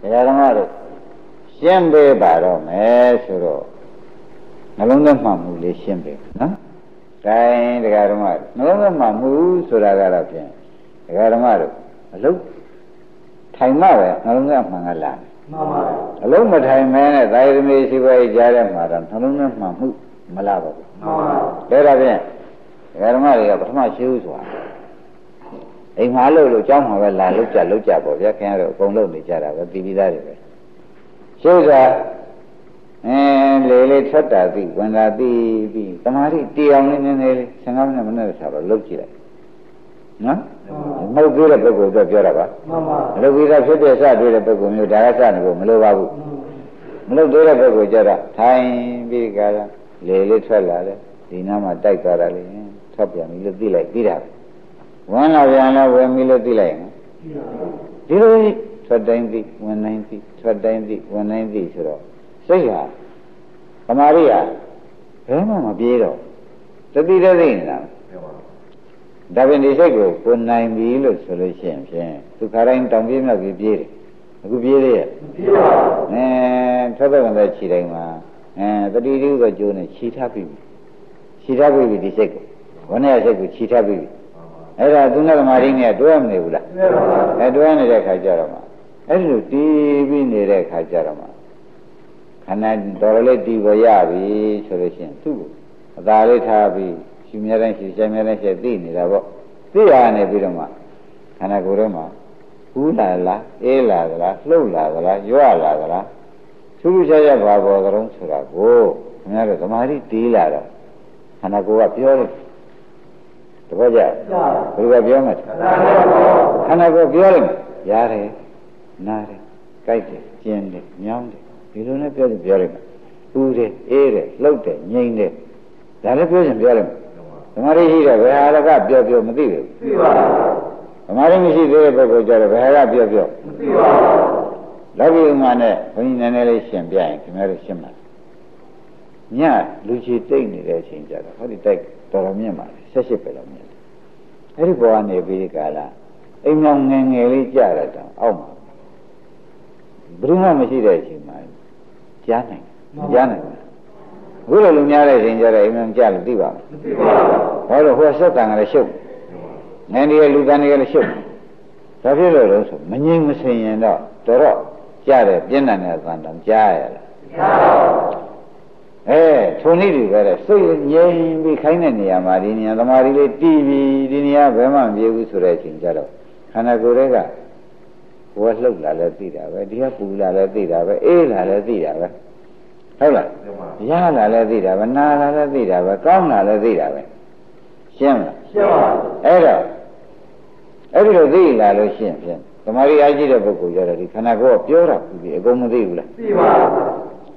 တရားဓမ္မတို့ရှင်းပေးပါတော့မယ်ဆိုတော့နှလုံးသွင်းမှမှုလေးရှင်းပေးနော်။ဒါရင်တရားဓမ္မနှလုံးသွင်းမှမှုဆိုတာကတော့ဖြင့်တရားဓမ္မတို့အလုံးထိုင်မှပဲနှလုံးသွင်းမှန်ကလာတယ်။မှန်ပါဘူး။အလုံးမထိုင်မဲနဲ့သာယသမီးရှိပါရဲ့ကြားထဲမှာတော့နှလုံးသွင်းမှမှုမလာပါဘူး။မှန်ပါဘူး။ဒါတော့ဖြင့်တရားဓမ္မတွေကပထမရှိဘူးဆိုတာ အိမ်မှာလို့လို့ကြောင်းမှာပဲလာလို့ကြလို့ကြပေါ့ဗျာခင်ဗျားတို့အကုန်လုံးနေကြတာပဲပြီးပြီးသားတွေပဲရှုကအဲလေလေထွက်တာသိဝင်တာသိပြီးတမာတိတီအောင်နေနေနေလေး15မိနစ်မနဲ့ဆိုတော့လုတ်ကြည့်လိုက်နော်မဟုတ်သေးတဲ့ပုဂ္ဂိုလ်တော့ပြောတာပါမှန်ပါလုတ်ပြီးသားဖြစ်တဲ့စတွေ့တဲ့ပုဂ္ဂိုလ်မျိုးဒါကစနေဖို့မလိုပါဘူးမလုတ်သေးတဲ့ပုဂ္ဂိုလ်ကြတော့ထိုင်ပြီးကြတာလေလေထွက်လာတယ်ဒီနားမှာတိုက်သွားတာလေထွက်ပြန်ပြီလို့သိလိုက်ပြီးတာပဲ ဝင်လာပြန်လဲဝင်ပြီလို့သိလိုက်ရင်ဒီလိုထွက်တိုင်းသိဝင်တိုင်းသိထွက်တိုင်းသိဝင်တိုင်းသိဆိုတော့စိတ်ဟာသမာဓိဟာဘယ်မှမပြေတော့တတိတသိနေတာဒါပြင်ဒီစိတ်ကိုကိုနိုင်ပြီလို့ဆိုလို့ရှိရင်ဖြင့်သူခါတိုင်းတောင်ပြေးမြောက်ပြေးပြေးတယ်အခုပြေးသေးရဲ့ပြေးပါဘူးအဲထွက်တဲ့တဲ့ခြေတိုင်းမှာအဲတတိတိကကြိုးနဲ့ခြိထားပြီခြိထားပြီဒီစိတ်ကိုဝဏ္ဏစိတ်ကိုခြိထားပြီ အဲ့ဒါသူနဲ့သမာဓိနဲ့တွဲမနေဘူးလားတွဲပါဘူးအဲတွဲနေတဲ့ခါကျတော့မှအဲ့လိုတီးပြီးနေတဲ့ခါကျတော့မှခန္ဓာတော်တော်လေးတီးပေါ်ရပြီဆိုလို့ရှိရင်သူ့ကိုအသာလေးထားပြီးရှင်မြဲတိုင်းရှင်ရှင်မြဲတိုင်းရှင်သိနေတာပေါ့သိရနေပြီးတော့မှခန္ဓာကိုယ်ထဲမှာဘူးလာလားအေးလာသလားလှုပ်လာသလားရွလာသလားသူ့လူချာချာဘာပေါ်ကြုံဆိုတာကိုခင်ဗျားတို့သမာဓိတီးလာတော့ခန္ဓာကိုယ်ကပြောတယ် တပည့်ကြဘယ်လိုပြောမလဲခန္ဓာကိုယ်ပြောလိုက်ရတယ်နားတယ်ကြိုက်တယ်ကျင်းတယ်ညောင်းတယ်ဒီလိုနဲ့ပြောရင်ပြောလိုက်ဥတယ်အေးတယ်လှုပ်တယ်ငြိမ့်တယ်ဒါလည်းပြောရင်ပြောလိုက်သမာဓိရှိတယ်ဘယ်ဟာလကပြောပြောမသိဘူးသိပါဘူးသမာဓိမရှိသေးတဲ့ပုဂ္ဂိုလ်ကြတော့ဘယ်ဟာကပြောပြောမသိပါဘူးလောကီဥမာနဲ့ဘုန်းကြီးနည်းနည်းလေးရှင်းပြရင်ခင်ဗျားတို့ရှင်းပါညလူချီတိတ်နေတဲ့အချိန်ကြတော့ဟောဒီတိုက် တော်တော်မြင့်ပါလေ78ပဲလောက်မြင့်တယ်အဲ့ဒီဘောကနေပြီးကာလအိမ်အောင်ငယ်ငယ်လေးကြရတော့အောက်မှာဘယ်မှမရှိတဲ့အချိန်မှာကြားနိုင်ကြားနိုင်ဘုလိုလူများတဲ့အချိန်ကျတော့အိမ်အောင်ကြားလို့သိပါမသိပါဘူးဟောလို့ဟိုဆက်တန်ကလေးရှုပ်ငယ်နေရလူတန်နေရလည်းရှုပ်ဒါဖြစ်လို့လို့ဆိုမငြိမ်မစင်ရင်တော့တော်တော့ကြားတယ်ပြင်းထန်တဲ့သံတံကြားရလားကြားပါဘူး အဲထုံနည်းတွေပဲစိတ်ငြိမ်ပြီးခိုင်းတဲ့နေရာမှာဒီနေရာသမာဓိလေးတည်ပြီးဒီနေရာဘယ်မှမပြေဘူးဆိုတဲ့အချိန်ကျတော့ခန္ဓာကိုယ်တွေကဘဝလှုပ်လာလဲသိတာပဲဒီကပူလာလဲသိတာပဲအေးလာလဲသိတာပဲဟုတ်လားရလာလဲသိတာပဲနာလာလဲသိတာပဲကောင်းလာလဲသိတာပဲရှင်းမလားရှင်းပါအဲ့တော့အဲ့ဒီလိုသိလာလို့ရှင်းဖြင့်သမာဓိအားကြီးတဲ့ပုဂ္ဂိုလ်ကြတော့ဒီခန္ဓာကိုယ်ကပြောတာပြီအကုန်မသိဘူးလားသိပါ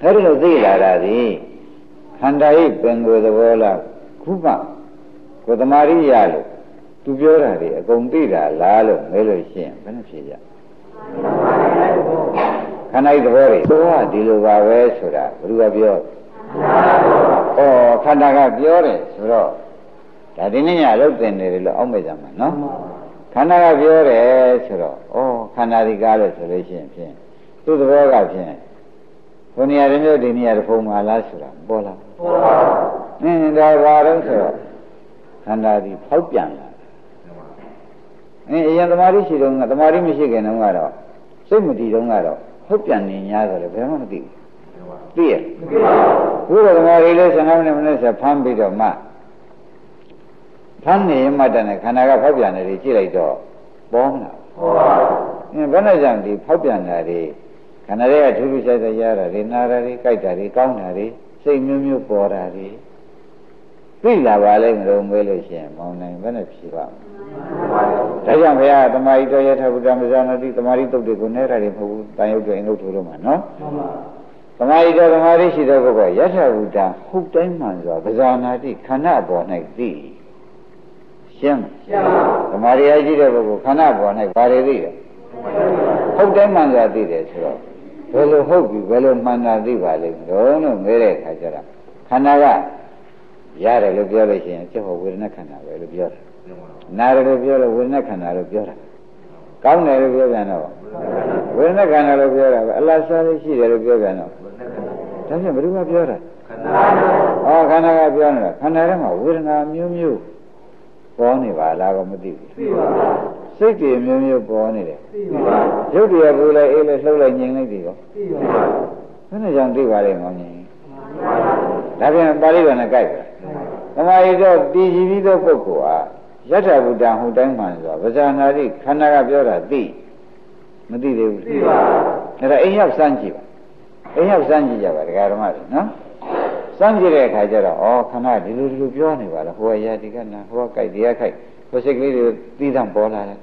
အဲ့ဒီလိုသိလာတာဒီ ခန္ဓာဤပင်ကိုယ်သဘောလားခုမှကိုသမာဓိရလို့သူပြောတာတွေအကုန်သိတာလားလို့မဲလို့ရှိရင်ဘယ်နှဖြစ်ကြခန္ဓာဤသဘောတွေတော့ဒီလိုပါပဲဆိုတာဘယ်သူကပြောဩခန္ဓာကပြောတယ်ဆိုတော့ဒါဒီနေ့ညအလုပ်တင်နေတယ်လို့အောက်မေ့ကြမှာနော်ခန္ဓာကပြောတယ်ဆိုတော့ဩခန္ဓာဒီကားလို့ဆိုလို့ရှိရင်ဖြင့်သူ့သဘောကဖြင့်ဘုနေရာတစ်မျိုးဒီနေရာတစ်ဖုံမှာလားဆိုတာပေါ်လာပေါ်ပါဘူး အင်းဒါဘာတော့ဆိုတော့ခန္ဓာဒီဖောက်ပြန်လာအင်းအရင်သမာဓိရှိတော့ကသမာဓိမရှိခင်တုန်းကတော့စိတ်မတည်တုန်းကတော့ဖောက်ပြန်နေ냐ဆိုလည်းဘယ်မှမသိဘူးသိရမသိပါဘူးဘုရားသမာဓိလေး15မိနစ်မိနစ်ဆက်ဖမ်းပြီးတော့မှဖမ်းနေမှတည်းနဲ့ခန္ဓာကဖောက်ပြန်နေတယ်ကြည့်လိုက်တော့ပေါ်မလားပေါ်ပါဘူးအင်းဘယ်နဲ့ကြောင့်ဒီဖောက်ပြန်တာတွေခန္ဓာတွေကထူးထူးခြားခြားရတာတွေနာတာတွေကြိုက်တာတွေကောင်းတာတွေ စိတ်မျိုးမျိုးပေါ်တာတွေသိလာပါလိမ့်မလို့မေးလို့ရှိရင်မောင်းနိုင်ဘယ်နဲ့ဖြေပါ့မလဲဒါကြောင့်ဘုရားသမာဓိတော်ရထဗုဒ္ဓမဇာနာတိသမာဓိတုတ်တွေကိုနဲ့ရတယ်မဟုတ်ဘူးတန်ရုပ်တွေအင်္ဂုတ်ထိုးလို့မှာနော်မှန်ပါသမာဓိတော်သမာဓိရှိတဲ့ပုဂ္ဂိုလ်ယထဗုဒ္ဓဟုတ်တိုင်းမှန်စွာပဇာနာတိခန္ဓာပေါ်၌သိရှင်းရှင်းပါသမာဓိအရှိတဲ့ပုဂ္ဂိုလ်ခန္ဓာပေါ်၌ဘာတွေသိလဲဟုတ်တိုင်းမှန်စွာသိတယ်ဆိုတော့ ဘယ်လိုဟုတ်ပြီဘယ်လိုမှန်တာသိပါလိမ့်မလို့လို့မဲတဲ့အခါကျတော့ခန္ဓာကရတယ်လို့ပြောလို့ရှိရင်ကျဟောဝေဒနာခန္ဓာပဲလို့ပြောတာနာတယ်လို့ပြောလို့ဝေဒနာခန္ဓာလို့ပြောတာကောင်းတယ်လို့ပြောပြန်တော့ဝေဒနာခန္ဓာလို့ပြောတာပဲအလားစားလေးရှိတယ်လို့ပြောပြန်တော့ဒါဖြင့်ဘယ်သူကပြောတာခန္ဓာဩခန္ဓာကပြောနေတာခန္ဓာထဲမှာဝေဒနာမျိုးမျိုးပေါ်နေပါလားကောမသိဘူးသိပါပါ စိတ်တွေမျိုးမျိုးပေါ်နေတယ်သိပါပါရုပ်တွေပူလိုက်အေးလိုက်လှုပ်လိုက်ငြိမ်လိုက်တွေရောသိပါပါဘယ်နဲ့ကြောင့်သိပါလဲမောင်ကြီးဒါပြန်ပါဠိတော်နဲ့ကြိုက်ပါသမာဓိတော့တည်ကြည်ပြီးသောပုဂ္ဂိုလ်ဟာယထာဘုဒ္ဓဟူတိုင်းမှန်ဆိုတာဗဇာနာတိခန္ဓာကပြောတာသိမသိသေးဘူးသိပါဘူးဒါအိမ်ရောက်စမ်းကြည့်ပါအိမ်ရောက်စမ်းကြည့်ကြပါဒကာဓမ္မတွေနော်စမ်းကြည့်တဲ့အခါကျတော့ဩခန္ဓာဒီလိုဒီလိုပြောနေပါလားဟိုကရာဒီကနာဟိုကကြိုက်ဒီကခိုက်ဟိုစိတ်ကလေးတွေသီးသန့်ပေါ်လာတယ်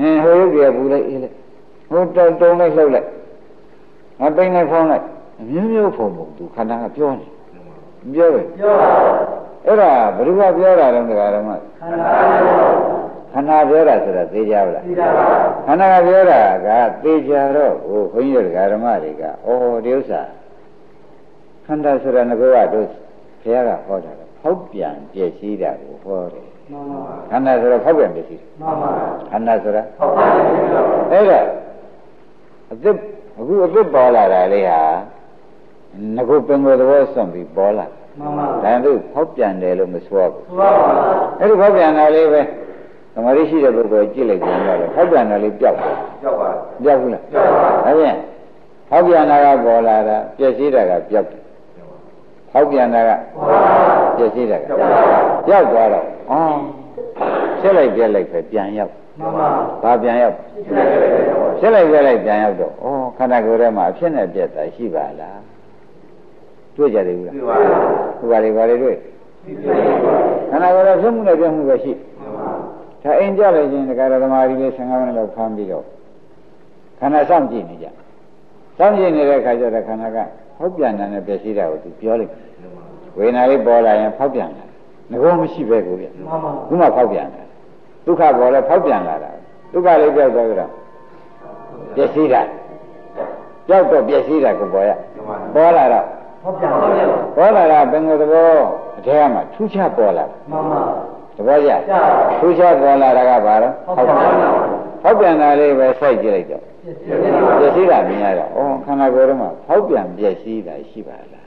အင်းဟိုရုပ်ကြီးပူလိုက်အေးလိုက်ဟိုတုံတုံလိုက်လှုပ်လိုက်ငါပိန်လိုက်ဖောင်းလိုက်အမျိုးမျိုးဖုံပုံသူခန္ဓာကပြောနေပြောပဲပြောပါအဲ့ဒါဘယ်သူကပြောတာလဲတရားဓမ္မခန္ဓာခန္ဓာပြောတာဆိုတာသိကြပါလားသိကြပါခန္ဓာကပြောတာကသိကြတော့ဟိုခွန်ကြီးတို့တရားဓမ္မတွေကဩဒီဥစ္စာခန္ဓာဆိုတာငကောကတို့ဘုရားကဟောတာဖောက်ပြန်ပြည့်စည်တာကိုဟောတယ်မှန်ပါ ခန္ဓာဆိုတော့ဖောက်ပြန်ပြည့်စည်မှန်ပါခန္ဓာဆိုတာဖောက်ပြန်ပြည့်စည်အဲ့ဒါအသစ်အခုအသစ်ပေါ်လာတာလေးဟာငကုပင်ကိုသဘောစွန့်ပြီးပေါ်လာမှန်ပါဒါသူဖောက်ပြန်တယ်လို့မဆိုရဘူးဆိုပါပါအဲ့ဒီဖောက်ပြန်တာလေးပဲသမာဓိရှိတဲ့ပုဂ္ဂိုလ်ကြည့်လိုက်ကြတော့ဖောက်ပြန်တာလေးပျောက်တယ်ပျောက်ပါပျောက်ဘူးလားပျောက်ပါဒါဖြင့်ဖောက်ပြန်တာကပေါ်လာတာပြည့်စည်တာကပျောက်တယ်ဖောက်ပြန်တာကပြ ည့်စည်တာကပျောက်သွားတော့အော်ဆက်လိုက်ပြက်လိုက်ပဲပြန်ရောက်မှန်ပါဘာပြန်ရောက်ဆက်လိုက်ပြက်လိုက်ပြန်ရောက်တော့ဩခန္ဓာကိုယ်ထဲမှာအဖြစ်နဲ့ပြက်တာရှိပါလားတွေ့ကြတယ်ဘူးလားတွေ့ပါဘူးဘာတွေဘာတွေတွေ့ခန္ဓာကိုယ်ရဲ့ဖြစ်မှုနဲ့ပြမှုပဲရှိဒါအိမ်ကြလိုက်ခြင်းတရားဓမ္မကြီးလေး15မိနစ်လောက်ဖမ်းပြီးတော့ခန္ဓာစောင့်ကြည့်နေကြစောင့်ကြည့်နေတဲ့အခါကျတော့ခန္ဓာကဖောက်ပြန်တယ်နဲ့ပြည့်စည်တာကိုသူပြောလိုက် ဝေဒနာလေးပေါ်လာရင်ဖောက်ပြန်တယ်ငကောမရှိပဲကိုဗျမှန်ပါဘူးမှဖောက်ပြန်တယ်ဒုက္ခပေါ်လဲဖောက်ပြန်လာတာဒုက္ခလေးပြောက်သွားကြတော့ပြည့်စည်တာကြောက်တော့ပြည့်စည်တာကိုပေါ်ရပေါ်လာတော့ဟုတ်ပြန်ပါဗျာပေါ်လာတာဘယ်လိုသဘောအထဲမှာထူးခြားပေါ်လာမှန်ပါသဘောကျထူးခြားပေါ်လာတာကဘာလဲဟုတ်ပါဘူးဟုတ်ပြန်တာလေးပဲစိုက်ကြည့်လိုက်တော့ပျက်စီးတာမြင်ရတော့ဩခန္ဓာကိုယ်ထဲမှာဖောက်ပြန်ပျက်စီးတာရှိပါလား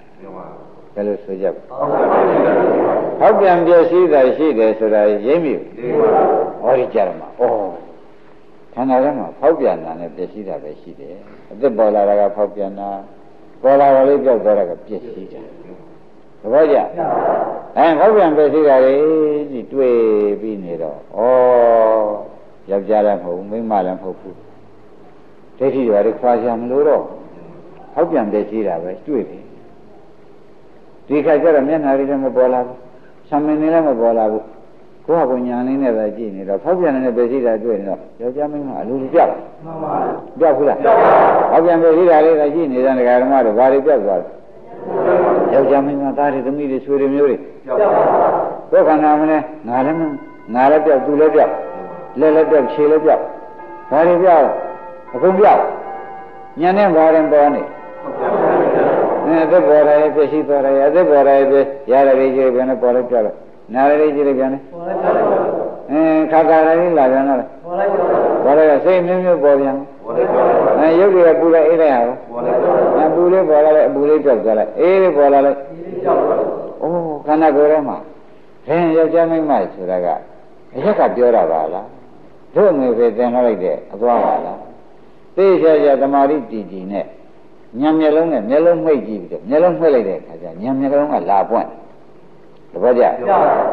ဘယ်လိုဆိုကြဖောက်ပြန်ပျက်စီးတာရှိတယ်ဆိုတာရိပ်မိဟောဒီကြရမှာဩခန္ဓာထဲမှာဖောက်ပြန်တာနဲ့ပျက်စီးတာပဲရှိတယ်အသက်ပေါ်လာတာကဖောက်ပြန်တာပေါ်လာတော့လေးပြောက်သွားတာကပြည့်စည်တယ်သဘောကျအဲဟောပြန်ပြည့်စည်တာလေဒီတွေ့ပြီးနေတော့ဩယောက်ျားလည်းမဟုတ်ဘူးမိန်းမလည်းမဟုတ်ဘူးဒိဋ္ဌိတွေတွေခွာချင်မလို့တော့ဟောပြန်ပြည့်စည်တာပဲတွေ့တယ် ဒီခါကျတော့မျက်နှာလေးလည်းမပေါ်လာဘူးဆံမင်းလည်းမပေါ်လာဘူးကိုယ့်ဟာကိုညာလေးနဲ့ပဲကြည့်နေတော့ဖောက်ပြန်နေတဲ့ပဲရှိတာတွေ့နေတော့ယောက်ျားမင်းမအလိုလိုပြောက်မှန်ပါပြောက်ဘူးလားပြောက်ပါဖောက်ပြန်ပဲရှိတာလေးကကြည့်နေတဲ့ဒကာဓမ္မတို့ဘာတွေပြောက်သွားလဲယောက်ျားမင်းမသားတွေသမီးတွေဆွေတွေမျိုးတွေပြောက်ပါကိုယ်ခန္ဓာမလဲငါလည်းငါလည်းပြောက်သူလည်းပြောက်လက်လည်းပြောက်ခြေလည်းပြောက်ဘာတွေပြောက်အကုန်ပြောက်ညနေဘာရင်ပေါ်နေအဲ အသက်ပေါ်တယ်ပြည့်ရှိသွားတယ်အသက်ပေါ်တယ်ပြည့်ရတယ်ကြီးဘယ်နဲ့ပေါ်လဲပြောက်လဲနာရလေးကြည့်လိုက်ပြန်လေအင်းခါခါလေးလာပြန်တော့လေပေါ်လိုက်ပေါ်လိုက်စိတ်မျိုးမျိုးပေါ်ပြန်အဲရုပ်တွေကပူလိုက်အေးလိုက်ရအောင်အပူလေးပေါ်လာလိုက်အပူလေးပြောက်သွားလိုက်အေးလေးပေါ်လာလိုက်အိုးခန္ဓာကိုယ်ထဲမှာဒင်းယောက်ျားမိန်းမဆိုတာကအရက်ကပြောတာပါလားတို့ငွေပဲသင်ထားလိုက်တဲ့အသွားပါလားသိချာချာတမာရီတီတီနဲ့ ညံမျက်လုံးနဲ့မျက်လုံးမှိတ်ကြည့်ပြီးတော့မျက်လုံးမှိတ်လိုက်တဲ့အခါကျညံမျက်လုံးကလာပွင့်တပည့်ကြ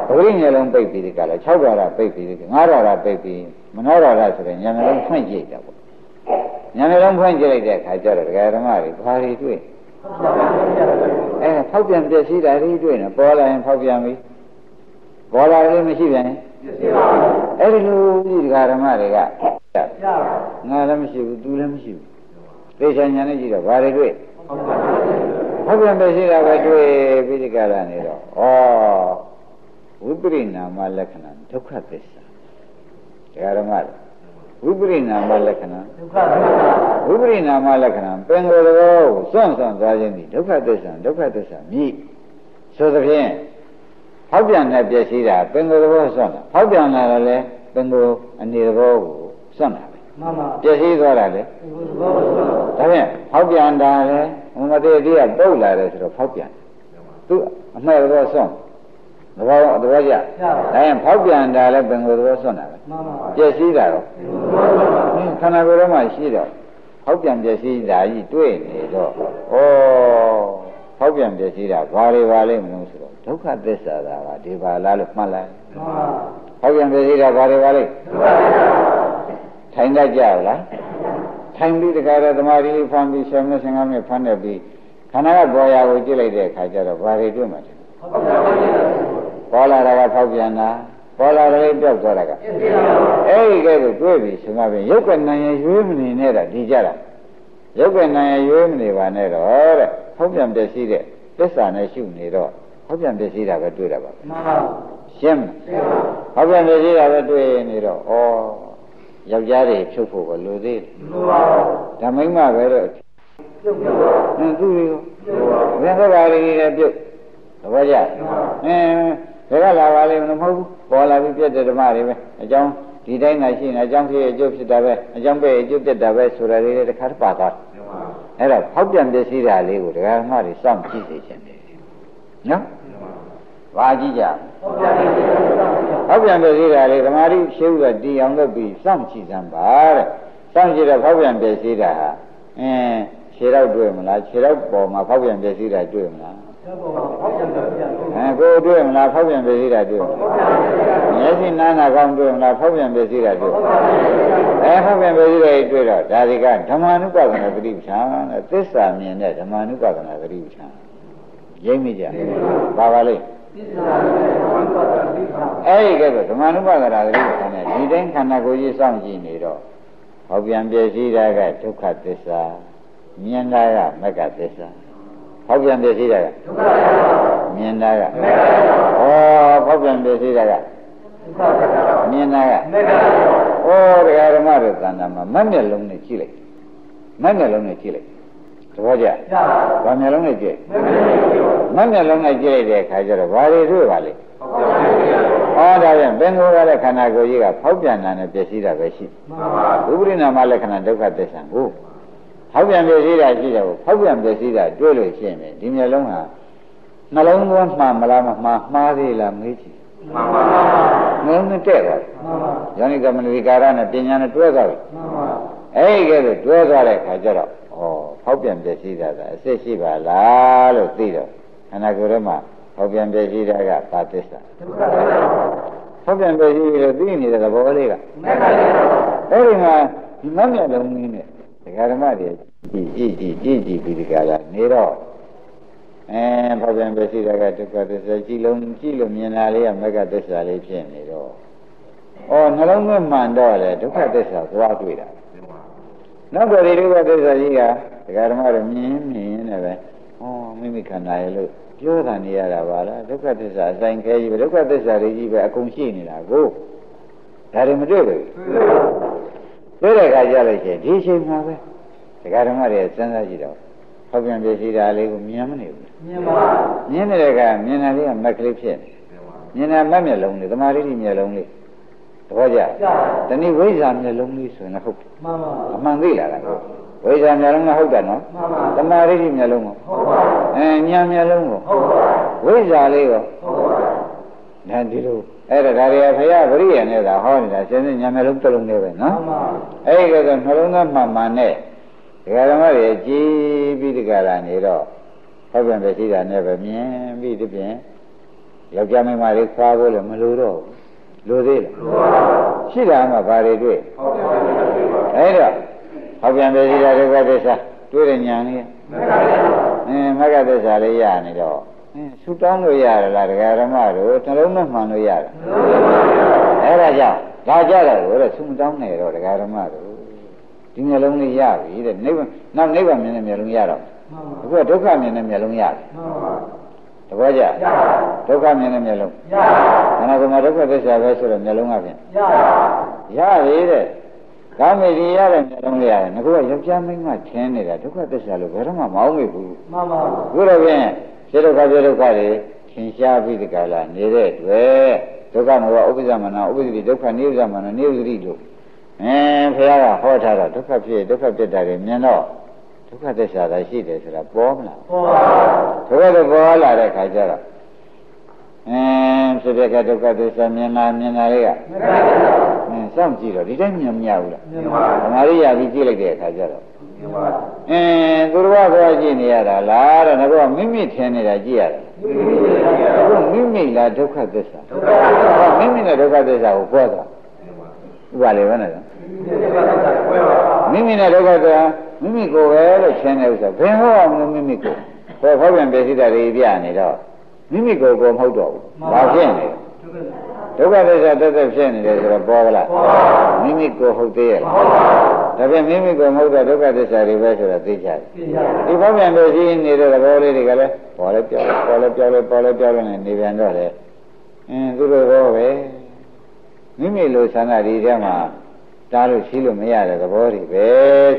ပဂရိမျက်လုံးပိတ်ပြီးဒီကလာ6ဓာရပိတ်ပြီးဒီ9ဓာရပိတ်ပြီးမနောဓာရဆိုတဲ့ဉာဏ်မျက်လုံးဖွင့်ကြည့်တာပေါ့ဉာဏ်မျက်လုံးဖွင့်ကြည့်လိုက်တဲ့အခါကျတော့ဒကာဓမ္မတွေဘာတွေတွေ့အဲဖောက်ပြန်ပြည့်စည်တာတွေတွေ့နေပေါ်လာရင်ဖောက်ပြန်ပြီပေါ်လာတယ်မရှိပြန်ရင်အဲ့ဒီလိုဒီဒကာဓမ္မတွေကငါလည်းမရှိဘူးသူလည်းမရှိဘူး သေချာညာနဲ့ကြည့်တော့ဘာတွေတွေ့ဟုတ်ပြန်ပဲရှိတာပဲတွေ့ပြီးဒီကရနေတော့ဩဝိပရိနာမလက္ခဏာဒုက္ခသစ္စာတရားဓမ္မဝိပရိနာမလက္ခဏာဒုက္ခသစ္စာဝိပရိနာမလက္ခဏာပင်ကိုယ်တော်ကိုစွန့်စွန့်သွားခြင်းဒီဒုက္ခသစ္စာဒုက္ခသစ္စာမြည်ဆိုသဖြင့်ဟောက်ပြန်တဲ့ပြည့်စည်တာပင်ကိုယ်တော်စွန့်တာဟောက်ပြန်လာတော့လေပင်ကိုယ်အနေတော်ကိုစွန့်တာပဲ မှန်ပါပျက်စီးသွားတာလေဘောဘောဆိုဒါဖြင့်ဖောက်ပြန်တာလေဘုမတေတိကပုတ်လာတယ်ဆိုတော့ဖောက်ပြန်သူအမှဲ့တော့စွန့်သဘောသဘောကျဒါရင်ဖောက်ပြန်တာလေပင်ကိုယ်သဘောစွန့်တာပဲမှန်ပါပျက်စီးတာတော့ဘောဆိုပါဟင်းခန္ဓာကိုယ်ထဲမှာရှိတော့ဟောက်ပြန်ပျက်စီးတာကြီးတွေ့နေတော့ဩဟောက်ပြန်ပျက်စီးတာဘာတွေပါလိမ့်မလို့ဆိုတော့ဒုက္ခသစ္စာသာကဒီပါလားလို့မှတ်လိုက်မှန်ပါဟောက်ပြန်ပျက်စီးတာဘာတွေပါလိမ့် ထိုင်တတ်ကြလားထိုင်ပြီးတခါတော့သမာဓိဖန်ပြီး10မိနစ်15မိနစ်ဖန်နေပြီးခန္ဓာကပေါ်ရာကိုကြည့်လိုက်တဲ့အခါကျတော့ဘာတွေတွေ့မှာလဲဟုတ်ပါဘူးပေါ်လာတာကဖောက်ပြန်တာပေါ်လာတယ်ပြောက်သွားတာကပြည့်စုံပါဘူးအဲ့ဒီကဲကိုတွေ့ပြီဆိုမှပြင်ရုပ်ကနံရရွေးမနေနဲ့တာဒီကြတာရုပ်ကနံရရွေးမနေပါနဲ့တော့တဲ့ဖောက်ပြန်ပျက်စီးတဲ့သစ္စာနဲ့ရှုနေတော့ဖောက်ပြန်ပျက်စီးတာပဲတွေ့တာပါမှန်ပါရှင်းမရှင်းပါဖောက်ပြန်ပျက်စီးတာပဲတွေ့နေတော့ဩ ယောက်ျားတွေဖြုတ်ဖို့ကလိုသေးတယ်လို့ပါဘူးဓမ္မိမပဲတော့ပြုတ်ပြုတ်ပါဟင်းသူတွေရောပြုတ်ပါဘယ်သဘာဝတွေလည်းပြုတ်သဘောကျအင်းဘယ်ကလာပါလိမ့်မလို့မဟုတ်ဘူးပေါ်လာပြီးပြည့်တဲ့ဓမ္မတွေပဲအကြောင်းဒီတိုင်းသာရှိနေအကြောင်းဖြစ်အကျိုးဖြစ်တာပဲအကြောင်းပဲအကျိုးပြတ်တာပဲဆိုတာလေးတွေတစ်ခါတည်းပါသွားအဲ့တော့ဖောက်ပြန်ပစ္စည်းတာလေးကိုဒကာဓမ္မတွေစောင့်ကြည့်စေချင်တယ်နော်ဘာကြည့်ကြဟုတ်ပါဘူး ဖောက်ပြန်ပစ္စည်းတာလေးဓမ္မရီရှင်းဥကတီအောင်လုပ်ပြီးစောင့်ကြည့်စမ်းပါတဲ့စောင့်ကြည့်တော့ဖောက်ပြန်ပစ္စည်းတာဟာအင်းခြေတော့တွေ့မလားခြေတော့ပေါ်မှာဖောက်ပြန်ပစ္စည်းတာတွေ့မလားဟုတ်ပါဘူးဟုတ်ပြန်ပြန်ပြန်အဲကိုယ်တွေ့မလားဖောက်ပြန်ပစ္စည်းတာတွေ့မလားမျက်စိနားနာကောင်းတွေ့မလားဖောက်ပြန်ပစ္စည်းတာတွေ့မလားအဲဖောက်ပြန်ပစ္စည်းတွေတွေ့တော့ဒါတွေကဓမ္မ ानु ပဒနာသတိပဋ္ဌာန်တဲ့သစ္စာမြင်တဲ့ဓမ္မ ानु ပဒနာသတိပဋ္ဌာန်ရိပ်မိကြပါပါလိမ့်သစ္စာနဲ့ဘုရားပါတိပါ အဲ့ဒီကဲဆိုဓမ္မ ानु ပဒနာသတိပဋ္ဌာန်နဲ့ဒီတိုင်းခန္ဓာကိုယ်ကြီးစောင့်ကြည့်နေတော့ဟောပြန်ပစ္စည်းတာကဒုက္ခသစ္စာမြင်တာကမက္ကသစ္စာဟောပြန်ပစ္စည်းတာကဒုက္ခပါမြင်တာကမေတ္တာပါဩဖောက်ပြန်ပစ္စည်းတာကဒုက္ခပါမြင်တာကမေတ္တာပါဩတရားဓမ္မတို့သံဃာမှာမက်မျက်လုံးနဲ့ကြည့်လိုက်မက်မျက်လုံးနဲ့ကြည့်လိုက်သဘောကျရပါဘာမျက်လုံးနဲ့ကြည့်မေတ္တာပါမက်မျက်လုံးနဲ့ကြည့်လိုက်တဲ့အခါကျတော့ဘာတွေတွေ့ပါလိမ့် ဟုတ်ပါဘူးဩဒါပြန်ဘင်္ဂိုကတဲ့ခန္ဓာကိုယ်ကြီးကဖောက်ပြန်တာနဲ့ပျက်စီးတာပဲရှိမှန်ပါဥပရိနာမလက္ခဏာဒုက္ခသစ္စာကိုဖောက်ပြန်ပျက်စီးတာရှိတယ်ကိုဖောက်ပြန်ပျက်စီးတာတွေ့လို့ရှိရင်ဒီမျက်လုံးဟာနှလုံးသွင်းမှန်မလားမမှားမှားသေးလားမေးကြည့်မှန်ပါနှလုံးသွင်းတဲ့သွားတယ်မှန်ပါယောနိကမနတိကာရနဲ့ပညာနဲ့တွဲသွားပြီမှန်ပါအဲ့ဒီကဲဆိုတွဲသွားတဲ့ခါကျတော့ဩဖောက်ပြန်ပျက်စီးတာကအစ်စ်ရှိပါလားလို့သိတော့ခန္ဓာကိုယ်ထဲမှာဖော က်ပြန်ပျက်စီးတာကပါသစ္စာဒုက္ခပါဖောက်ပြန်ပျက်စီးလို့သိနေတဲ့သဘောလေးကမေတ္တာပါအဲ့ဒီမှာဒီမမျက်လုံးကြီးနဲ့ဒကာဓမ္မတွေကြည့်ကြည့်ကြည့်ကြည့်ကြည့်ပြီးဒီကလာနေတော့အဲဖောက်ပြန်ပျက်စီးတာကဒုက္ခသစ္စာကြည့်လုံးကြည့်လို့မြင်တာလေးကမက္ကသစ္စာလေးဖြစ်နေတော့ဩနှလုံးသွင်းမှန်တော့လေဒုက္ခသစ္စာသွားတွေ့တာနောက်တော့ဒီဒုက္ခသစ္စာကြီးကဒကာဓမ္မတို့မြင်မြင်နေပဲဩမိမိခန္ဓာရဲ့လို့ ပြောတာနေရတာပါလားဒုက္ခသစ္စာအဆိုင်ခဲကြီးပဲဒုက္ခသစ္စာတွေကြီးပဲအကုန်ရှိနေတာကိုဒါတွေမတွေ့ဘူးတွေ့တဲ့အခါကျလို့ရှိရင်ဒီအချိန်မှာပဲဒကာဓမ္မတွေစဉ်းစားကြည့်တော့ဟောပြန်ပြစီတာလေးကိုမြင်မနေဘူးမြင်ပါမြင်နေတဲ့ကမြင်တာလေးကမက်ကလေးဖြစ်နေမြင်တာမက်မျက်လုံးလေးသမာဓိမျက်လုံးလေးသဘောကျတနည်းဝိဇ္ဇာမျက်လုံးလေးဆိုရင်လည်းဟုတ်တယ်မှန်ပါအမှန်သိလာတာကိုဝိဇ္ဇာမျက်လုံးကဟုတ်တယ်နော်မှန်ပါသမာဓိမျက်လုံးကိုဟုတ်ပါ အဲညာမျက်လုံးကိုဟုတ်ပါဝိဇ္ဇာလေးကိုဟုတ်ပါဒါဒီလိုအဲ့ဒါဒါတွေကဖရာပရိယနဲ့သာဟောနေတာစဉ်းစဉ်ညာမျက်လုံးတစ်လုံးလေးပဲမှနော်န်ပါအဲ့ဒီကဆိုနှလုံးသားမှန်မှန်နဲ့ဒကာဓမ္မတွေကြည်ပြီးဒီကလာနေတော့ဟောပြန်ပဲရှိတာနဲ့ပဲမြင်ပြီးဒီပြင်ယောက်ျားမိန်းမတွေခွာဖို့လည်းမလိုတော့ဘူးလိုသေးလားရှိတာမှဘာတွေတွေ့ဟုတ်ပါဘူးအဲ့တော့ဟောပြန်ပဲရှိတာဒုက္ခသစ္စာတွေ့တဲ့ညာလေးမေတ္တာပါအ င်းမဂ္ဂသစ္စာလေးရနေတော့အင်းဆူတောင်းလို့ရရလားဒကာဓမ္မတို့နှလုံးနဲ့မှန်လို့ရတာအဲ့ဒါကြောင့်ဒါကြတော့လို့တဲ့ဆူမတောင်းနေတော့ဒကာဓမ္မတို့ဒီမျက်လုံးလေးရပြီတဲ့နိဗ္ဗာန်နောက်နိဗ္ဗာန်မြင်တဲ့မျက်လုံးရတော့မှန်ပါအခုကဒုက္ခမြင်တဲ့မျက်လုံးရတယ်မှန်ပါတပည့်ကြရပါဒုက္ခမြင်တဲ့မျက်လုံးရပါခန္ဓာကိုယ်မှာဒုက္ခသစ္စာပဲဆိုတော့မျက်လုံးကဖြင့်ရပါရပြီတဲ့ ကောင်းပြီဒီရတဲ့မျက်လုံးလေးရတယ်ငါကယောက်ျားမိန်းမထင်းနေတာဒုက္ခသစ္စာလို့ဘယ်တော့မှမအောင်မေဘူးမှန်ပါခုတော့ဖြင့်စေဒုက္ခပြေဒုက္ခတွေသင်ရှားပြီးဒီကလာနေတဲ့အတွက်ဒုက္ခမောဥပ္ပဇ္ဇမနာဥပ္ပဇ္ဇတိဒုက္ခနိဥ္ဇမနာနိဥ္ဇတိလို့အင်းဘုရားကဟောထားတော့ဒုက္ခဖြစ်ဒုက္ခဖြစ်တာတွေမြင်တော့ဒုက္ခသစ္စာသာရှိတယ်ဆိုတာပေါ်မလားပေါ်ပါဒုက္ခတော့ပေါ်လာတဲ့ခါကျတော့ အင်းဖြစ်တဲ့ကဒုက္ခသစ္စာမြင်လာမြင်လာတွေကမကတဲ့သာအင်းစောင့်ကြည့်တော့ဒီတိုင်းမြင်မရဘူးလားမြင်ပါဓမ္မရိယာပြီးကြည့်လိုက်တဲ့အခါကျတော့မြင်ပါအင်းသူတော်ဘာကြည့်နေရတာလားတဲ့ငါကမိမိထင်နေတာကြည့်ရတယ်မိမိရဲ့တရားအခုတော်မိမိလားဒုက္ခသစ္စာဒုက္ခသစ္စာမိမိနဲ့ဒုက္ခသစ္စာကိုပြောတာဥပါလေဘယ်နဲ့လဲမိမိရဲ့ဒုက္ခသစ္စာကိုယ်ပါမိမိနဲ့ဒုက္ခသစ္စာမိမိကိုယ်ပဲလို့ရှင်းတဲ့ဥစ္စာဘယ်ဟောအောင်လို့မိမိကိုယ်ဟောဖောက်ပြန်ပြည့်စည်တာတွေပြနေတော့ မိမိကိုယ်ကိုမဟုတ်တော့ဘူးဘာဖြစ်နေလဲဒုက္ခသစ္စာတက်တက်ဖြစ်နေတယ်ဆိုတော့ပေါ်ကလားပေါ်ပါမိမိကိုယ်ဟုတ်သေးရဲ့မလားဟုတ်ပါဒါပြန်မိမိကိုယ်မဟုတ်တဲ့ဒုက္ခသစ္စာတွေပဲဆိုတော့သိကြတယ်ဘူးသိရတယ်ဒီဘောပြန်လို့ရှိနေတဲ့သဘောလေးတွေကလည်းပေါ်လဲပြောက်လဲပေါ်လဲပြောက်လဲပေါ်လဲပြောက်လဲနဲ့နေပြန်တော့လေအင်းသူတို့ဘောပဲမိမိလိုဆန္ဒဒီထဲမှာတားလို့ရှိလို့မရတဲ့သဘောတွေပဲ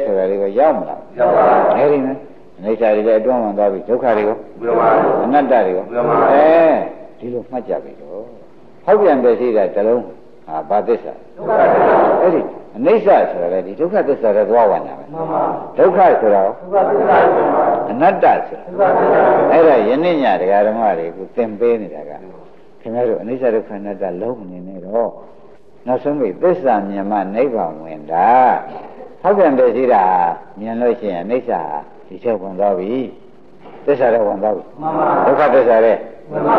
ဆိုတာလေးကိုရောက်မလားရောက်ပါအဲဒီနဲ့ အနိစ္စတွေလည်းအတွန်းဝင်သွားပြီဒုက္ခတွေကိုဘယ်ပါအနတ္တတွေကိုမှန်ပါအဲဒီလိုမှတ်ကြပြီတော့ဟောက်ပြန်ပဲရှိတာတစ်လုံးဟာဘာသစ္စာဒုက္ခသစ္စာအဲ့ဒီအနိစ္စဆိုတာလေဒီဒုက္ခသစ္စာတွေသွားဝင်တာပဲမှန်ပါဒုက္ခဆိုတာဒုက္ခသစ္စာကိုယ်ပါအနတ္တဆိုတာဒုက္ခသစ္စာအဲ့ဒါယနေ့ညတရားဓမ္မတွေကိုသင်ပေးနေတာကခင်ဗျားတို့အနိစ္စဒုက္ခအနတ္တလုံးမနေနဲ့တော့နောက်ဆုံးပြီသစ္စာမြင်မှနိဗ္ဗာန်ဝင်တာဟောက်ပြန်ပဲရှိတာမြင်လို့ရှိရင်အနိစ္စ ဒီချက်ဝင်သွားပြီသစ္စာတော့ဝင်သွားပြီမှန်ပါဒုက္ခသစ္စာတဲ့မှန်ပါ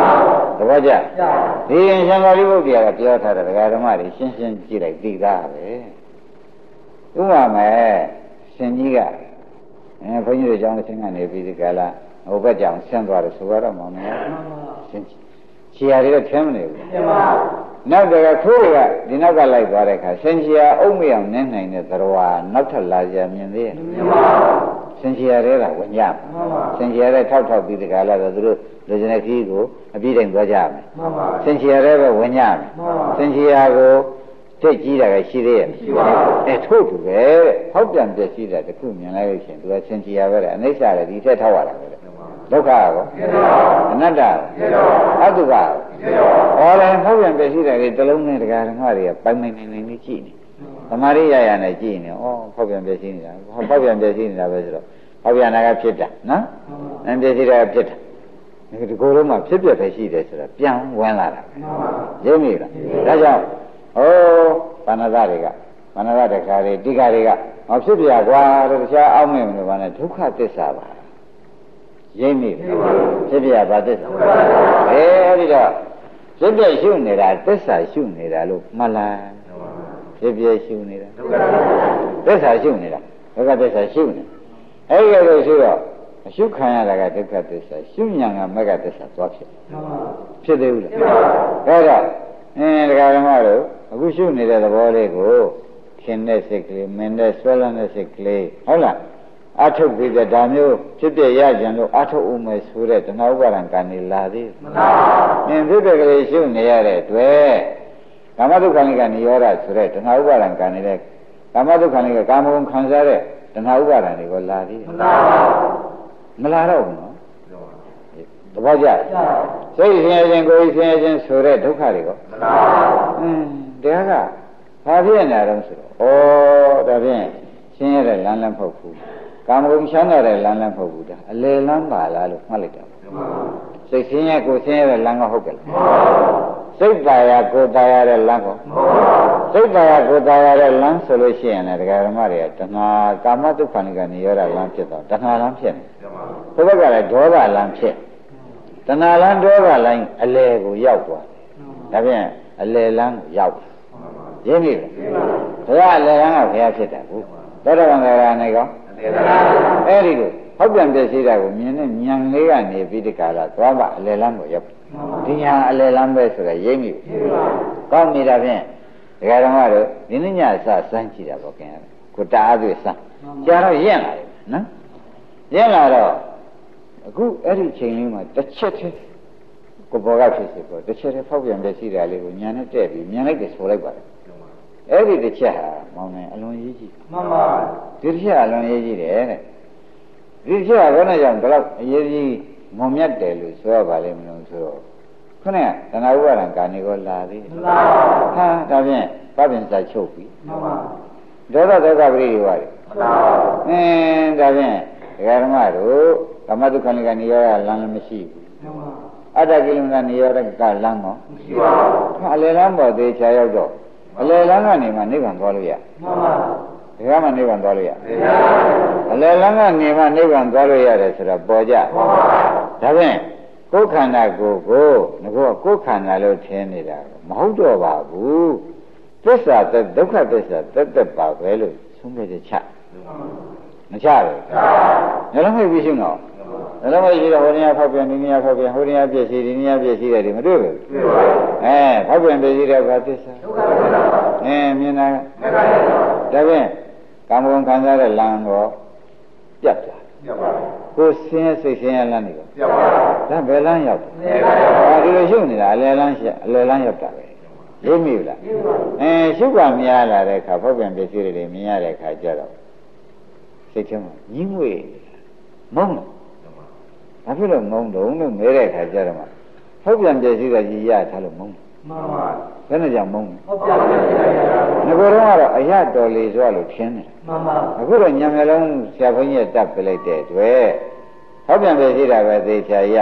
သဘောကျကြာဒီရင်ရှင်သာရိပုတ္တရာကပြောထားတဲ့ဒကာဓမ္မတွေရှင်းရှင်းကြည့်လိုက်သိသားပဲဥပမာမဲ့ရှင်ကြီးကအဲဘုန်းကြီးတို့ကျောင်းတစ်ဆင်းကနေပြီးဒီကလာဟိုဘက်ကြောင်ဆင်းသွားတယ်ဆိုတော့မောင်မယ်မှန်ပါရှင်ချီယာတွေတော့ထင်းမနေဘူးမြင်ပါနောက်တကခိုးတွေကဒီနောက်ကလိုက်သွားတဲ့အခါရှင်ချီယာအုံမအောင်နင်းနိုင်တဲ့သရဝါနောက်ထပ်လာကြမြင်သေးရဲ့မြင်ပါ ရှင်ချီယာတွေကဝင်ကြမှန်ပါရှင်ချီယာတွေထောက်ထောက်ပြီးဒီကလာတော့သူတို့လူကျင်တဲ့ခီးကိုအပြည့်တိုင်သွားကြမယ်မှန်ပါစင်ချီရတဲ့ပဲဝင်ကြမယ်မှန်ပါစင်ချီရကိုထိတ်ကြီးတာကရှိသေးရဲ့ရှိပါဘူးအဲထို့တူပဲတဲ့ဟောက်ပြန်ပြည့်စည်တာတခုမြင်လိုက်လို့ရှိရင်သူကစင်ချီရပဲတဲ့အနိစ္စလည်းဒီထက်ထောက်ရတာပဲတဲ့ဒုက္ခရောမြင်ပါအနတ္တရောအတုကရောမြင်ပါဟောတယ်ဟောက်ပြန်ပြည့်စည်တာတွေတစ်လုံးနဲ့တရားဓမ္မတွေကပိုင်ပိုင်နိုင်နိုင်လေးကြည့်နေ သမာဓိရရနဲ့ကြည့်နေဩဟောက်ပြန်ပြည့်စည်နေတာဟောက်ပြန်ပြည့်စည်နေတာပဲဆိုတော့ဟောက်ပြန်တာကဖြစ်တာနော်အပြည့်စည်တာကဖြစ်တာဒီကိုယ်လုံးမှာဖြစ်ပြပဲရှိတယ်ဆိုတော့ပြန်ဝင်လာတာပဲမှန်ပါရင်းမိလားဒါကြောင့်ဟိုဘာနာသတွေကဘာနာသတခါတွေတိခါတွေကဟောဖြစ်ပြကွာတဲ့တခြားအောက်မဲ့မလို့ဘာနဲ့ဒုက္ခသစ္စာပါရင်းမိလားဖြစ်ပြဘာသစ္စာအဲအဲ့ဒီတော့ဖြစ်ပြရှုနေတာသစ္စာရှုနေတာလို့မှတ်လား ဖြစ်ပြရှုနေတာဒုက္ခသစ္စာသစ္စာရှုနေတာဒုက္ခသစ္စာရှုနေအဲ့ဒီလိုရှုတော့အရှုခံရတာကဒုက္ခသစ္စာရှုဉာဏ်ကမဂ္ဂသစ္စာသွားဖြစ်မှန်ပါဖြစ်သေးဘူးလားဖြစ်ပါဒါတော့အင်းဒကာဓမ္မတို့အခုရှုနေတဲ့သဘောလေးကိုခင်တဲ့စိတ်ကလေးမင်းတဲ့ဆွဲလန်းတဲ့စိတ်ကလေးဟုတ်လားအထုတ်ပြီးတဲ့ဒါမျိုးဖြစ်ပြရကြံလို့အထုတ်ဦးမယ်ဆိုတဲ့တဏှာဥပါဒံကံနေလာသေးမှန်ပါအင်းဖြစ်ပြကလေးရှုနေရတဲ့အတွက် ကာမဒုက္ခလိကနိရောဓဆိုတဲ့တဏှာဥပါဒံကံနေတဲ့ကာမဒုက္ခလိကကာမဂုဏ်ခံစားတဲ့တဏှာဥပါဒံတွေကိုလာသေးမှန်ပါမလာတော့ဘူးနော်သဘောကျကြာစိတ်ဆင်းရဲခြင်းကိုယ်ဆင်းရဲခြင်းဆိုတဲ့ဒုက္ခတွေကောမှန်ပါအင်းတရားကဘာဖြစ်နေကြတော့ဆိုတော့ဩဒါဖြင့်ဆင်းရဲတဲ့လမ်းလည်းမဟုတ်ဘူးကာမဂုဏ်ချမ်းသာတဲ့လမ်းလည်းမဟုတ်ဘူးဒါအလယ်လမ်းပါလားလို့မှတ်လိုက်တာမှန်ပါစိတ်ဆင်းရဲကိုယ်ဆင်းရဲတဲ့လမ်းကဟုတ်ကဲ့လားမှန်ပါ စိတ်ပါရကိုယ်ပါရတဲ့လမ်းကောမှန်ပါစိတ်ပါရကိုယ်ပါရတဲ့လမ်းဆိုလို့ရှိရင်လည်းဒကာဓမ္မတွေကတဏှာကာမတုခဏိကနေရောတာလမ်းဖြစ်တော့တဏှာလမ်းဖြစ်နေမှန်ပါဘုဘကလည်းဒေါသလမ်းဖြစ်တဏှာလမ်းဒေါသလမ်းအလယ်ကိုရောက်သွားတယ်ဒါဖြင့်အလယ်လမ်းကိုရောက်တယ်ရင်းပြီလားမှန်ပါဘုရားအလယ်လမ်းကဘုရားဖြစ်တာဘူးသောတာပန်ကရာနေကောသေသနာအဲ့ဒီလိုဟောက်ပြန်ပြည့်စည်တာကိုမြင်နဲ့ဉာဏ်လေးကနေပြီးဒီကလာသွားမှအလယ်လမ်းကိုရောက် ဒီညာအလယ်လမ်းပဲဆိုတာရိပ်မိဘူးမှန်ပါကောင်းနေတာဖြင့်ဒကာဓမ္မတို့ဒီနေ့ညစစမ်းကြည့်တာပေါ့ခင်ဗျာကိုတာအားသွေးစမ်းကြာတော့ရင့်လာတယ်နော်ရင့်လာတော့အခုအဲ့ဒီချိန်လေးမှာတစ်ချက်တည်းကိုဘောကဖြစ်စီပေါ့တစ်ချက်တည်းဖောက်ပြန်ပြည့်စည်တာလေးကိုညာနဲ့တဲ့ပြီးမြန်လိုက်တယ်ဆိုလိုက်ပါတယ်အဲ့ဒီတစ်ချက်ဟာမောင်နေအလွန်ရေးကြည့်မှန်ပါဒီတစ်ချက်အလွန်ရေးကြည့်တယ်တဲ့ဒီတစ်ချက်ကဘယ်နဲ့ကြောင့်ဒီလောက်အရေးကြီး မုံမြတ်တယ်လို့ဆိုရပါလိမ့်မလို့ဆိုတော့ခဏကတဏှာဥပါဒံကာနေကိုလာသေးတယ်မှန်ပါဟာဒါဖြင့်ပပင်စာချုပ်ပြီမှန်ပါပဒေါသဒုက္ခပရိဒီဝါတွေအင်းဒါဖြင့်ဒကာဓမ္မတို့ကမ္မဒုက္ခနိကနေရောလမ်းလည်းမရှိဘူးအတ္တကိလမနေရောကလမ်းကောမရှိပါဘူးအလယ်လမ်းပေါ်သေးချာရောက်တော့အလယ်လမ်းကနေမှနိဗ္ဗာန်သွားလို့ရမှန်ပါဒီကမှနိဗ္ဗာန်သွားလို့ရအလယ်လမ်းကနေမှနိဗ္ဗာန်သွားလို့ရတယ်ဆိုတော့ပေါ်ကြမှန်ပါ ဒါဖြင့်ကိုယ်ခန္ဓာကိုယ်ကိုငါကကိုယ်ခန္ဓာလို့ထင်နေတာမဟုတ်တော့ပါဘူးသစ္စာသက်ဒုက္ခသစ္စာသက်သက်ပါပဲလို့ဆုံးဖြတ်ချက်ချမချဘူးညလုံးမိတ်ပြီးရှင်းတော့ညလုံးမိတ်ရှိတော့ဟိုနေရာဖောက်ပြန်ဒီနေရာဖောက်ပြန်ဟိုနေရာပြည့်စည်ဒီနေရာပြည့်စည်တယ်ဒီမတွေ့ဘူးအဲဖောက်ပြန်ပြည့်စည်တဲ့ဘာသစ္စာဒုက္ခသစ္စာအဲမြင်တာဒါဖြင့်ကာမဂုဏ်ခံစားတဲ့လမ်းကိုပြတ်သွား ပြတ်ပါကိုယ်ဆင်းရဲစိတ်ဆင်းရဲလမ်းနေတော့ပြတ်ပါဒါဘယ်လမ်းရောက်လဲဟာဒီလိုရှုပ်နေတာအလယ်လမ်းရှအလယ်လမ်းရောက်တာပဲရိပ်မိဘူးလားအဲရှုပ်ကများလာတဲ့အခါဖောက်ပြန်ပစ္စည်းတွေမြင်ရတဲ့အခါကျတော့စိတ်ထဲမှာညှိငွေမုန်းတယ်ဘာဖြစ်လို့မုန်းတော့လို့မဲတဲ့အခါကျတော့မှဖောက်ပြန်ပစ္စည်းကကြီးရထားလို့မုန်းတယ် မှန်ပါဘယ်နဲ့ကြောင့်မုန်းလဲဖောက်ပြန်ပစ္စည်းငါကတော့ကတော့အရတော်လေစွာလို့ထင်းတယ်မှန်ပါအခုတော့ညံမျက်လုံးဆရာဘုန်းကြီးတက်ပြလိုက်တဲ့အတွက်ဟောပြန်ပဲရှိတာပဲသေချာရ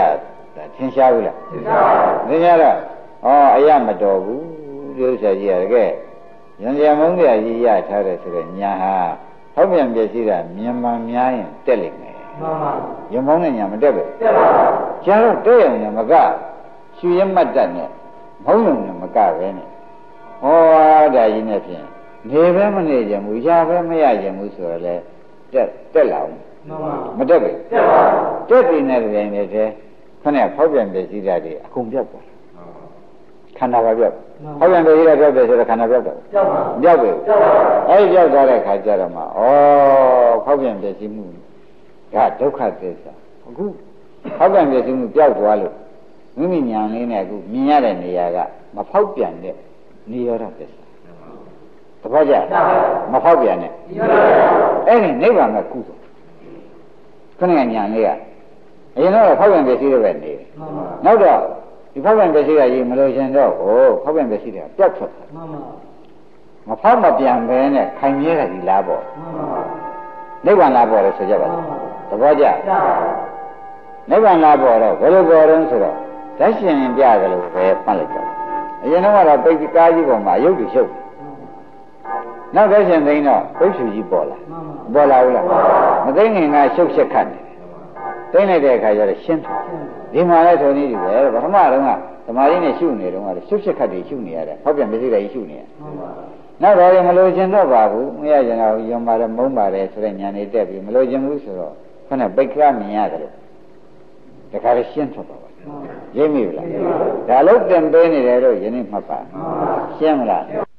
တာထင်ရှားဘူးလားထင်ရှားပါဘူးသင်ရတော့ဩအရမတော်ဘူးဒီဥစ္စာကြီးရကဲရံရမုန်းတရားကြီးရထားတယ်ဆိုတော့ညာဟာဟောပြန်ပဲရှိတာမြန်မာများရင်တက်လိမ့်မယ်မှန်ပါရမုန်းတဲ့ညာမတက်ဘူးတက်ပါဘူးကျတော့တဲ့ရင်မကရွှေရမတ်တတ်နဲ့ မုန်းလုံးနဲ့မကပဲနဲ့ဟောဒါကြီးနဲ့ဖြင့်နေပဲမနေကြဘူးရပဲမရကြဘူးဆိုတော့လေတက်တက်လာအောင်မတက်ဘူးတက်ပါတက်ပြီနဲ့တိုင်နေတဲ့ခဏဖောက်ပြန်ပြစည်းတာတွေအကုန်ပြောက်သွားခန္ဓာပါပြောက်ဖောက်ပြန်ပြစည်းတာပြောက်တယ်ဆိုတော့ခန္ဓာပြောက်တယ်ပြောက်ပါပြောက်ပြီအဲဒီပြောက်သွားတဲ့ခါကျတော့မှဩဖောက်ပြန်ပြစည်းမှုဒါဒုက္ခသစ္စာအခုဖောက်ပြန်ပြစည်းမှုပြောက်သွားလို့ မိမိညာလေးနဲ့အခုမြင်ရတဲ့နေရာကမဖောက်ပြန်တဲ့နေရောဓသစ္စာတပည့်ကြမဖောက်ပြန်နဲ့အဲ့ဒီနိဗ္ဗာန်ကကုသိုလ်ခဏညာလေးကအရင်တော့ဖောက်ပြန်ပစ္စည်းတွေပဲနေတယ်နောက်တော့ဒီဖောက်ပြန်ပစ္စည်းကကြီးမလို့ရှင်တော့ဟိုဖောက်ပြန်ပစ္စည်းတွေကပြတ်ထွက်တယ်မဖောက်မပြန်ပဲနဲ့ခိုင်မြဲတာဒီလားပေါ့နိဗ္ဗာန်လားပေါ့လို့ဆိုကြပါလားတပည့်ကြနိဗ္ဗာန်လားပေါ့တော့ဘယ်လိုပေါ်တော့ဆိုတော့ ဓာတ်ရှင်ပြကြလို့ပဲပတ်လိုက်တော့အရင်တော့ကတော့ပိတ်ကားကြီးပေါ်မှာရုပ်တွေရှုပ်နောက်ဓာတ်ရှင်သိန်းတော့ပိတ်ဖြူကြီးပေါ်လာပေါ်လာဘူးလားမသိငင်ကရှုပ်ရှက်ခတ်နေတယ်သိလိုက်တဲ့အခါကျတော့ရှင်းတယ်ဒီမှာလည်းထိုနည်းတူပဲပထမတော့ကသမာဓိနဲ့ရှုနေတော့ကရှုပ်ရှက်ခတ်တွေရှုနေရတယ်ဟောပြန်မရှိတယ်ရှုနေရနောက်တော့မလို့ခြင်းတော့ပါဘူးမရကြတော့ယုံပါတယ်မုန်းပါတယ်ဆိုတဲ့ညာနေတက်ပြီးမလို့ခြင်းဘူးဆိုတော့ခဏပိတ်ကမြင်ရတယ်လို့တခါလည်းရှင်းထွက်ပါပါ ရိပ်မိလားဒါလို့တင်ပေးနေတယ်တော့ယနေ့မှတ်ပါရှင်းမလား